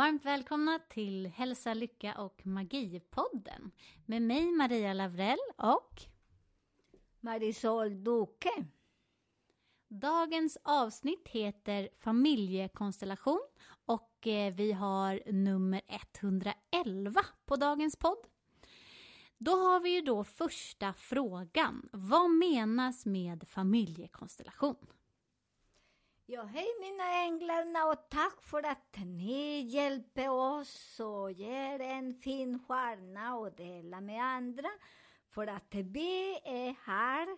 varmt välkomna till Hälsa, Lycka och Magi-podden med mig Maria Lavrell och Marisol Duque. dagens avsnitt heter Familjekonstellation och eh, vi har nummer 111 på dagens podd. Då har vi ju då första frågan. Vad menas med familjekonstellation? Ja, hej mina änglar och tack för att ni hjälper oss och ger en fin stjärna och delar med andra. För att vi är här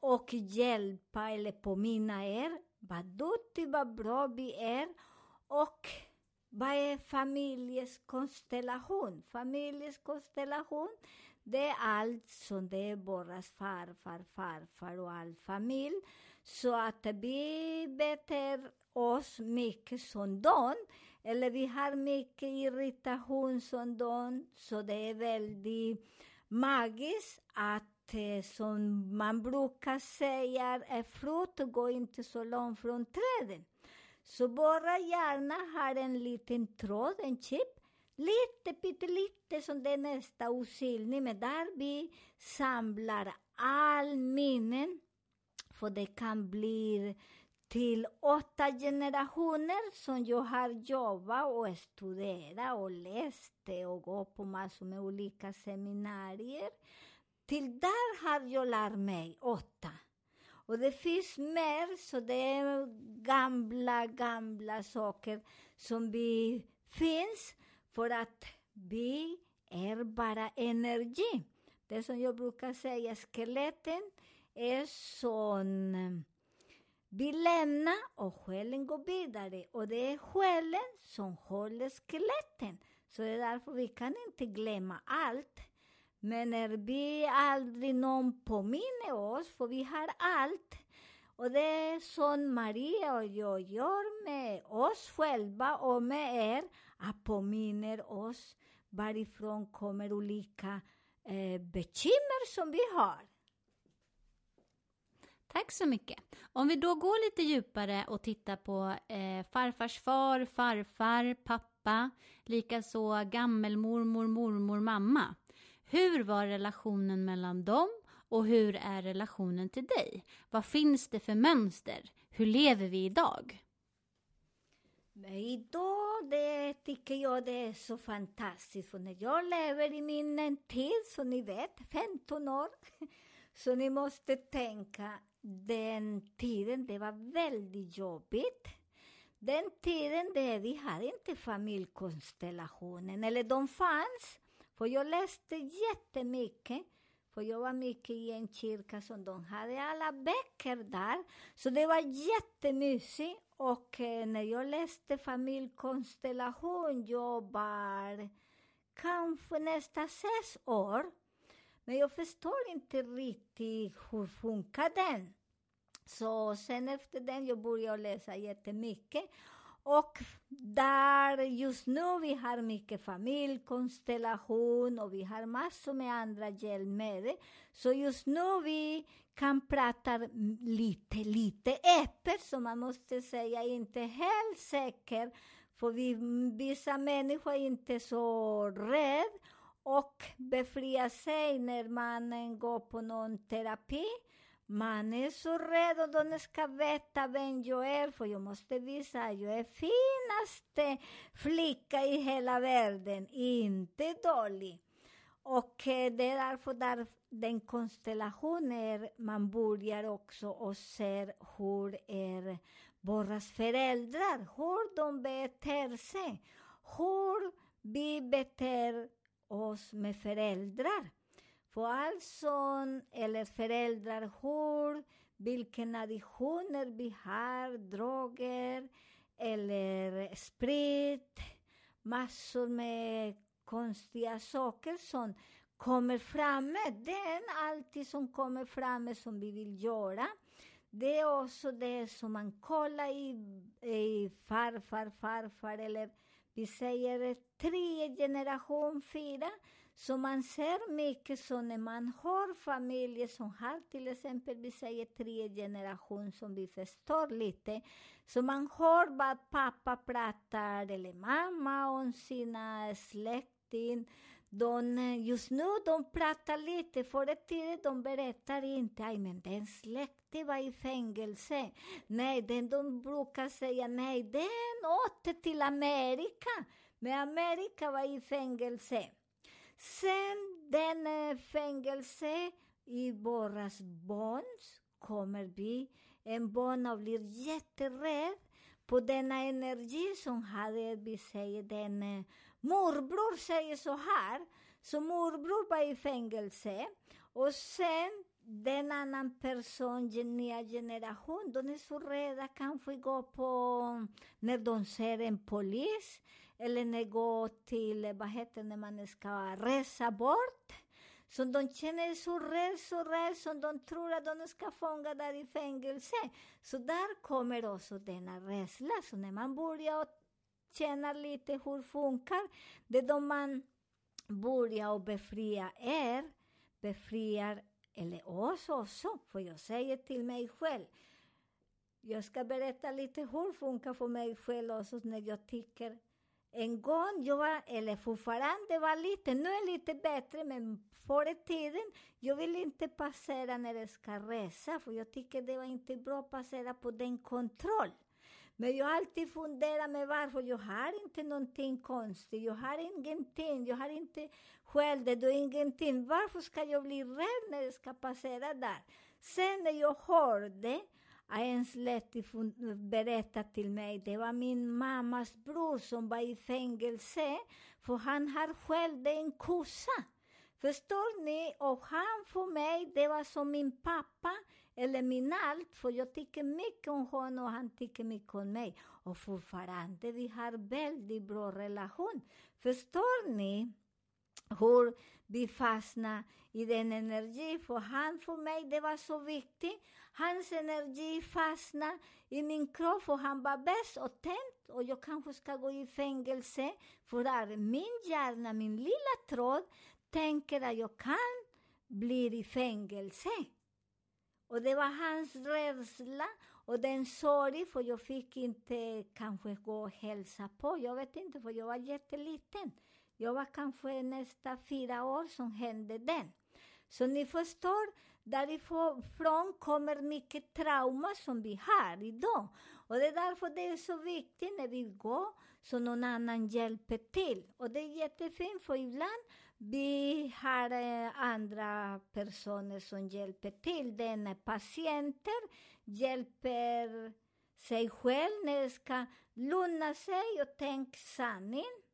och hjälpa eller påminna er vad duktig, vad bra vi är och vad är familjens konstellation? Familjens konstellation, det är allt som det är Borras farfar, farfar och all familj. Så att vi beter oss mycket som dem, eller vi har mycket irritation som dem, så det är väldigt magiskt att, eh, som man brukar säga, e är frukt går inte så långt från träden. Så borra hjärna har en liten tråd, en chip, lite pyttelite som det är nästa osynlig, men där vi samlar all minnen för det kan bli till åtta generationer som jag har jobbat och studerat och läst och gått på massor med olika seminarier. Till där har jag lärt mig åtta. Och det finns mer, så det är gamla, gamla saker som vi finns för att vi är bara energi. Det som jag brukar säga, skeletten är som vi lämnar och själen går vidare och det är själen som håller skeletten. Så det är därför vi kan inte glömma allt. Men när vi aldrig någon påminner oss, för vi har allt. Och det är som Maria och jag gör med oss själva och med er, att påminner oss varifrån kommer olika eh, bekymmer som vi har. Tack så mycket. Om vi då går lite djupare och tittar på eh, farfars far, farfar, pappa, likaså gammelmormor, mormor, mamma. Hur var relationen mellan dem och hur är relationen till dig? Vad finns det för mönster? Hur lever vi idag? Men idag det tycker jag det är så fantastiskt, för när jag lever i min tid, som ni vet, 15 år, så ni måste tänka, den tiden, det var väldigt jobbigt. Den tiden det, vi hade inte familjekonstellationen, eller de fanns, för jag läste jättemycket, för jag var mycket i en kyrka som de hade alla böcker där, så det var jättemysigt. Och eh, när jag läste familjekonstellation, jag var kanske nästan sex år. Men jag förstår inte riktigt hur funkar den. Så sen efter den jag började läsa jättemycket. Och där just nu vi har mycket familjekonstellation och vi har massor med andra hjälpmedel. Så just nu vi kan prata lite, lite öppet, så man måste säga inte helt säker. För vi, vissa människor är inte så rädda och befria sig när man går på någon terapi. Man är så rädd och de ska veta vem jag är, för jag måste visa att jag är finaste flicka i hela världen, inte dålig. Och det är därför där den konstellationen man börjar också och ser hur är våra föräldrar, hur de beter sig, hur vi beter oss med föräldrar. För alltså, eller föräldrar, hur, vilka additioner vi har, droger eller sprit, massor med konstiga saker som kommer framme. Det är alltid som kommer framme som vi vill göra. Det är också det som man kollar i, i farfar, farfar eller vi säger tre generation, fyra. Så man ser mycket så när man har familjer som har till exempel, vi säger tre generation som vi förstår lite. Så man hör vad pappa pratar eller mamma om sina släkting. De, just nu de pratar lite, förr i tiden de berättar inte, aj men den släkten var i fängelse. Nej, den de brukar säga, nej den åkte till Amerika. Men Amerika var i fängelse. Sen den eh, fängelse i våras barn kommer vi, en barn blir jätterädd på denna energi som hade, vi säger den, eh, morbror säger så här, så morbror var i fängelse och sen den annan person, den nya generation, de är så rädda kanske gå på, när de ser en polis, eller när gå går till, eh, vad heter det, när man ska resa bort. Så de känner så rädd, så rädd, som de tror att de ska fånga där i fängelse. Så där kommer också denna rädsla. Så när man börjar känna lite hur funkar, det är då man börjar befria er, befriar eller oss också. För jag säger till mig själv, jag ska berätta lite hur funkar för mig själv också när jag tycker en gång, jag var, eller fortfarande var lite, nu är det lite bättre, men förr i tiden, jag vill inte passera när jag ska resa, för jag tycker det var inte bra att passera på den kontroll. Men jag har alltid funderat med varför, jag har inte någonting konstigt, jag har ingenting, jag har inte skäldet och ingenting. Varför ska jag bli rädd när jag ska passera där? Sen när jag hörde en släkting berättade till mig, det var min mammas bror som var i fängelse, för han har själv en kossa. Förstår ni? Och han för mig, det var som min pappa, eller min allt, för jag tycker mycket om honom och han tycker mycket om mig. Och fortfarande, vi har väldigt bra relation. Förstår ni? Hur vi fastnar i den energi. För han för mig, det var så viktigt. Hans energi fastnade i min kropp och han var bäst och tänt. Och jag kanske ska gå i fängelse för att min hjärna, min lilla tråd, tänker att jag kan bli i fängelse. Och det var hans rädsla och den sorg, för jag fick inte kanske gå och hälsa på. Jag vet inte, för jag var jätteliten. Jag var kanske nästa fyra år som hände den. Så ni förstår, därifrån kommer mycket trauma som vi har idag. Och det är därför det är så viktigt när vi går, så någon annan hjälper till. Och det är jättefint, för ibland vi har eh, andra personer som hjälper till. Den patienter hjälper sig själv, när det ska lugna sig och tänka sanning.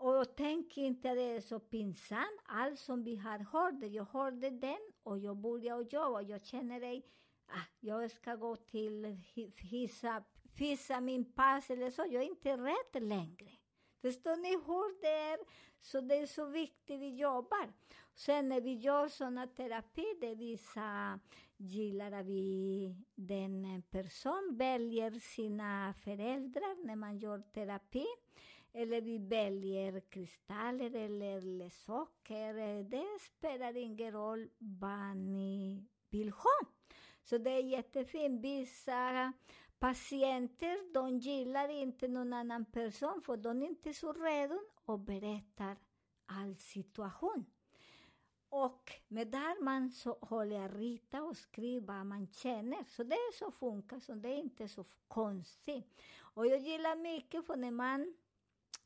Och tänk inte att det är så pinsamt. Allt som vi har hört, jag hörde den och jag började jobba. Jag känner dig, ah, jag ska gå till hissa, fissa min pass eller så. Jag är inte rädd längre. Förstår ni hur det är? Så det är så viktigt vi jobbar. Sen när vi gör sådana terapi, det vissa gillar att vi, den person väljer sina föräldrar när man gör terapi. Eller vi väljer kristaller eller leksaker. Det spelar ingen roll vad ni vill ha. Så det är jättefint. Vissa patienter, de gillar inte någon annan person för de är inte så redo och berättar all situation. Och med där man så håller jag rita och skriva vad man känner. Så det är så funkar, så det är inte så konstigt. Och jag gillar mycket för när man,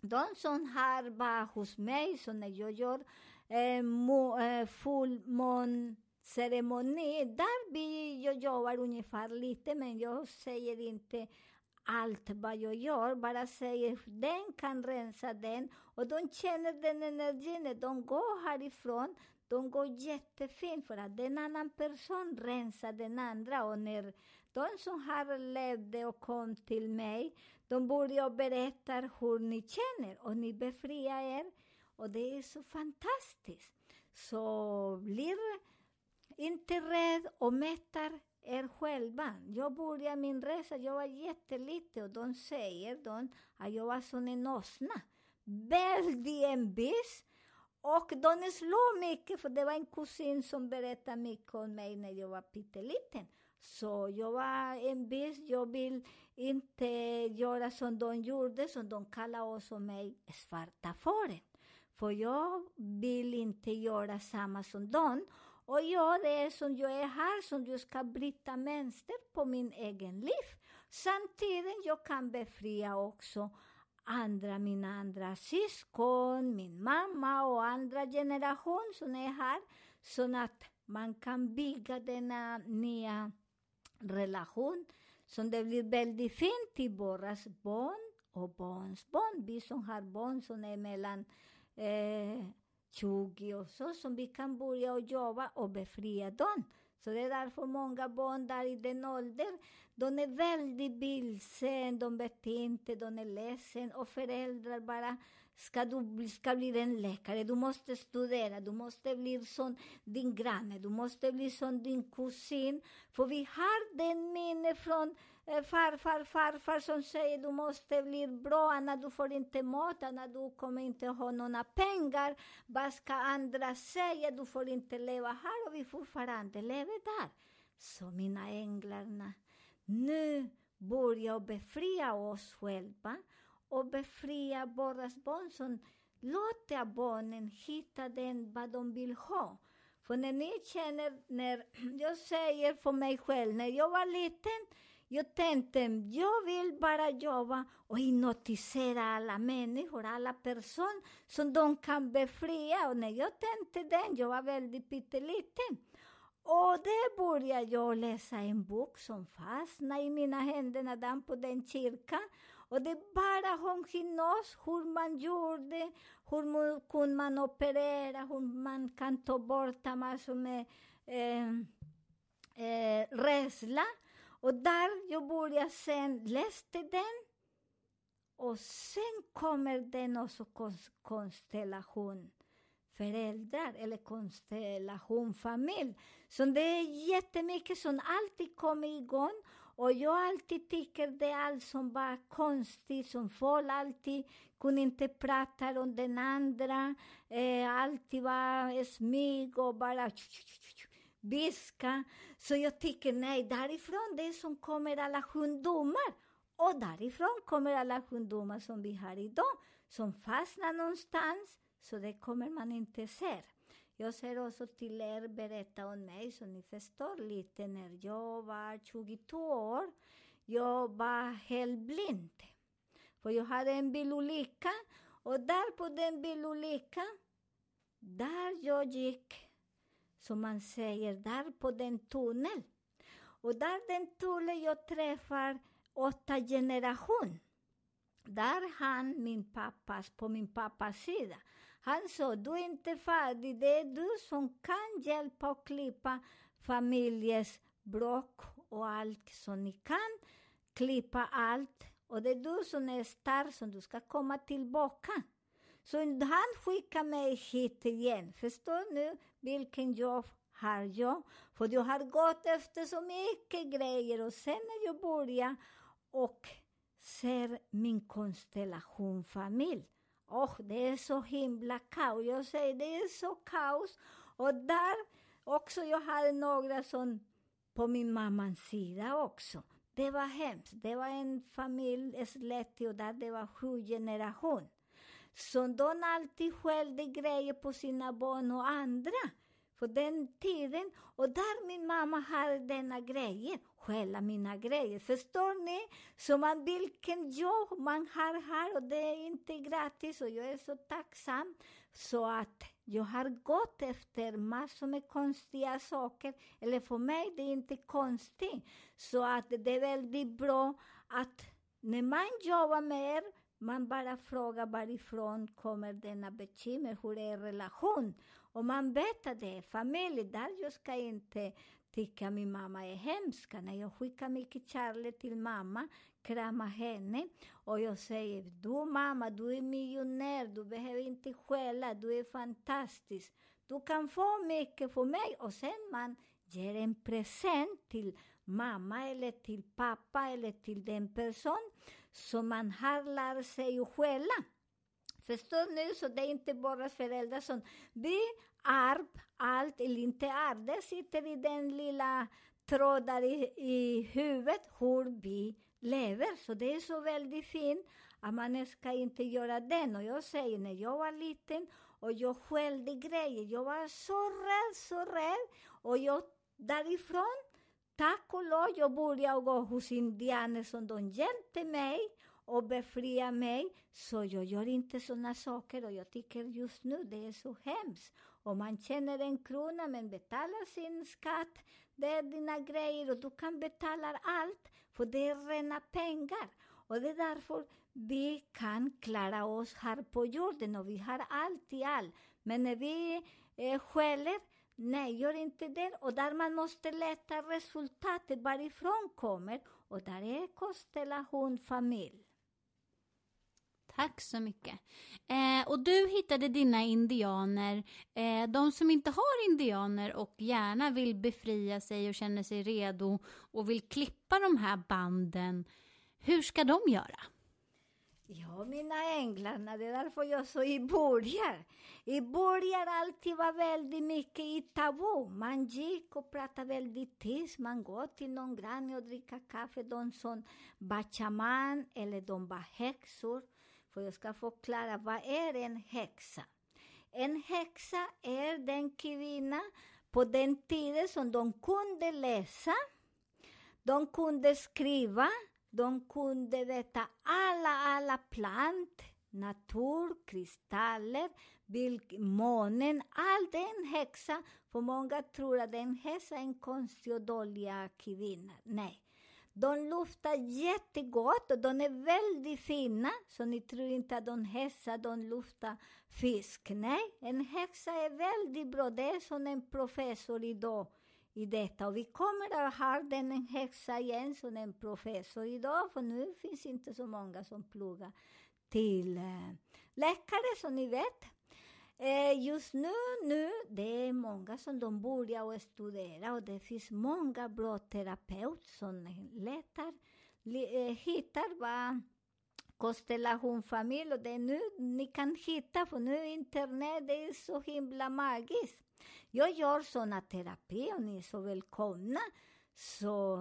de som har varit hos mig, så när e jag gör eh, mo, eh, fullmånsceremoni, där vi, jag jobbar ungefär lite, men jag säger e inte allt vad jag gör, bara säger e den kan rensa den och de känner den energin när de går härifrån. De går jättefint för att en annan person rensar den andra och när de som har levde och kom till mig, de börjar berätta hur ni känner och ni befriar er och det är så fantastiskt. Så blir inte rädd och mättar er själva. Jag började min resa, jag var jätteliten och de säger de, att jag var som en åsna. Väldigt envis. Och de slår mycket, för det var en kusin som berättade mycket om mig när jag var pytteliten. Så jag var envis, jag vill inte göra som de gjorde, som de kallade oss och mig svarta fåren. För jag vill inte göra samma som dem. Och jag det är som jag är här, som jag ska bryta mönster på min egen liv. Samtidigt jag kan befria också andra, mina andra syskon, min mamma och andra generation som är här. Så att man kan bygga denna nya relation som det blir väldigt fint i våra barn och barns barn. Vi som har barn som är mellan eh, 20 och så, som vi kan börja och jobba och befria dem. Så det är därför många barn där i den åldern, de är väldigt vilsen, de vet inte, de är ledsen och föräldrar bara Ska du bli, ska bli en läkare, du måste studera, du måste bli som din granne, du måste bli som din kusin. För vi har den minne från eh, farfar, farfar som säger du måste bli bra, annars du får inte mat, annars du kommer inte ha några pengar. Vad ska andra säga? Du får inte leva här och vi fortfarande lever där. Så mina änglarna, nu börja befria oss själva och befria våra barn låta barnen hitta den vad de vill ha. För när ni känner, när jag säger för mig själv, när jag var liten, jag tänkte, jag vill bara jobba och hypnotisera alla människor, alla personer som de kan befria. Och när jag tänkte den, jag var väldigt pytteliten. Och det började jag läsa en bok som fastnade i mina händer den på den kyrkan. Och det bara hon hypnos, hur man gjorde, hur man, kunde man operera, hur man kan ta bort massor med eh, eh, rädsla. Och där jag började sen läste den. Och sen kommer den också konstellation föräldrar eller konstellation familj. Så det är jättemycket som alltid kommer igång. Och jag alltid tycker det är allt som var konstigt, som folk alltid kunde inte prata om den andra. Eh, alltid var smyg och bara viska. Så jag tycker nej, därifrån det som kommer alla sjukdomar. Och därifrån kommer alla sjukdomar som vi har idag, som fastnar någonstans, så det kommer man inte se. Jag ser också till er berätta om mig så ni förstår lite. När jag var 22 år, jag var helt blind. För jag hade en bilolycka och där på den bilolyckan, där jag gick, som man säger, där på den tunneln. Och där den tunneln jag träffar åtta generation. Där han, min pappas, på min pappas sida. Han sa, du är inte färdig, det är du som kan hjälpa och klippa familjens bråk och allt, så ni kan klippa allt. Och det är du som är stark, som du ska komma tillbaka. Så han skickar mig hit igen. Förstår nu vilken jobb har jag? För jag har gått efter så mycket grejer och sen när jag börjar och ser min konstellation familj oh, det är så himla kaos. Jag säger det är så kaos. Och där också, jag hade några som på min mammas sida också. Det var hemskt. Det var en familj släkt, och där det var sju generationer. Så de alltid skällde grejer på sina barn och andra. På den tiden. Och där min mamma hade denna grejen. Skälla mina grejer. Förstår ni? Så man, vilken jobb man har här och det är inte gratis och jag är så tacksam. Så att jag har gått efter massor med konstiga saker. Eller för mig det är inte konstigt. Så att det är väldigt bra att när man jobbar med er, man bara frågar varifrån kommer denna bekymmer, hur är relationen? Och man vet att det är familj, där jag ska inte tycka min mamma är hemsk. När jag skickar mycket kärlek till mamma, kramar henne och jag säger du mamma, du är miljonär, du behöver inte skälla, du är fantastisk. Du kan få mycket för mig och sen man ger en present till mamma eller till pappa eller till den person som man har lärt sig att skälla. Förstår ni? Så det är inte bara föräldrar som... Vi arv, allt eller inte arv, det sitter i den lilla trådar i, i huvudet hur vi lever. Så det är så väldigt fint att man ska inte göra den. Och jag säger, när jag var liten och jag skällde grejer, jag var så rädd, så rädd. Och jag därifrån, tack och lov, jag började gå hos indianer som de hjälpte mig och befria mig. Så jag gör inte sådana saker och jag tycker just nu det är så hemskt. Och man tjänar en krona men betalar sin skatt, det är dina grejer och du kan betala allt för det är rena pengar. Och det är därför vi kan klara oss här på jorden och vi har allt i allt. Men när vi eh, skäller, nej, gör inte det. Och där man måste leta resultatet, varifrån kommer. Och där är konstellation familj. Tack så mycket. Eh, och du hittade dina indianer, eh, de som inte har indianer och gärna vill befria sig och känner sig redo och vill klippa de här banden. Hur ska de göra? Ja, mina änglar, det är därför jag så i början. I början alltid var väldigt mycket i tabu. Man gick och pratade väldigt tyst. Man går till någon granne och dricka kaffe. De som var shaman eller de var häxor. För jag ska förklara, vad är en häxa? En häxa är den kvinna på den tiden som de kunde läsa, de kunde skriva, de kunde veta alla, alla plant, natur, kristaller, vilk, månen, allt är en häxa. För många tror att en häxa är en konstig och dålig kvinna. Nej. De luktar jättegott och de är väldigt fina, så ni tror inte att de häxar, de luktar fisk. Nej, en häxa är väldigt bra. Det är som en professor idag i detta. Och vi kommer att ha den en häxa igen som en professor idag, för nu finns inte så många som pluggar till eh, läkare, som ni vet. Eh, just nu, nu, det är många som de börjar och studera och det finns många bra terapeuter som letar, eh, hittar vad konstellation och det är nu ni kan hitta, för nu internet det är så himla magiskt. Jag gör såna terapi och ni är så välkomna. Så,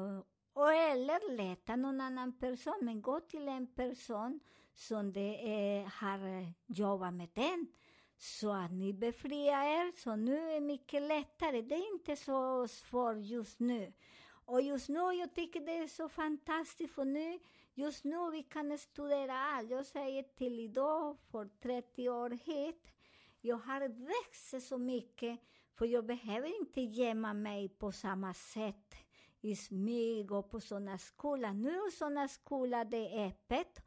och eller leta någon annan person, men gå till en person som det är, har jobbat med den så att ni befriar er, så nu är det mycket lättare. Det är inte så svårt just nu. Och just nu, jag tycker det är så fantastiskt, för nu, just nu vi kan studera allt. Jag säger till idag, för 30 år hit, jag har växt så mycket, för jag behöver inte gömma mig på samma sätt. i smyg och på sådana skolor. Nu sådana skolor det är öppet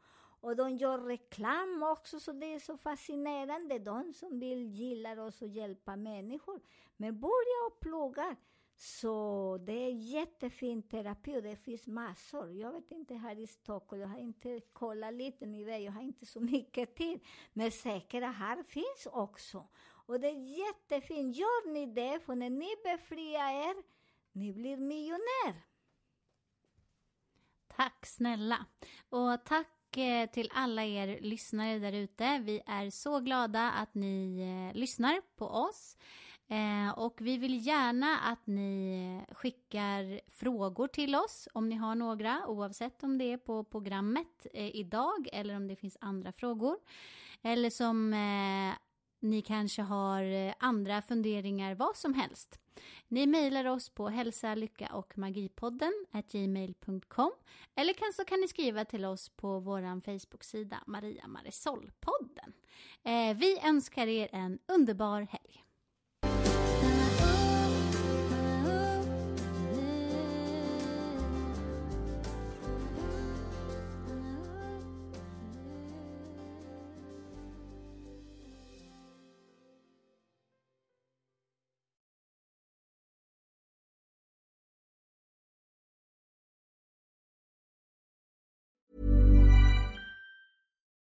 och de gör reklam också, så det är så fascinerande. De som vill, gillar oss och hjälpa människor. Men börja och plugga. Så det är jättefin terapi och det finns massor. Jag vet inte här i Stockholm, jag har inte kollat lite, med det, jag har inte så mycket tid. Men säkert här finns också. Och det är jättefint. Gör ni det, för när ni befriar er, ni blir miljonär. Tack snälla. Och tack Eh, till alla er lyssnare där ute. Vi är så glada att ni eh, lyssnar på oss. Eh, och vi vill gärna att ni skickar frågor till oss om ni har några oavsett om det är på programmet idag eller om det finns andra frågor. Eller som ni kanske har eh, andra funderingar, vad som helst. Ni mejlar oss på hälsa, lycka och magipodden gmail.com eller kan, så kan ni skriva till oss på vår Facebook-sida Maria Marisol-podden. Eh, vi önskar er en underbar helg.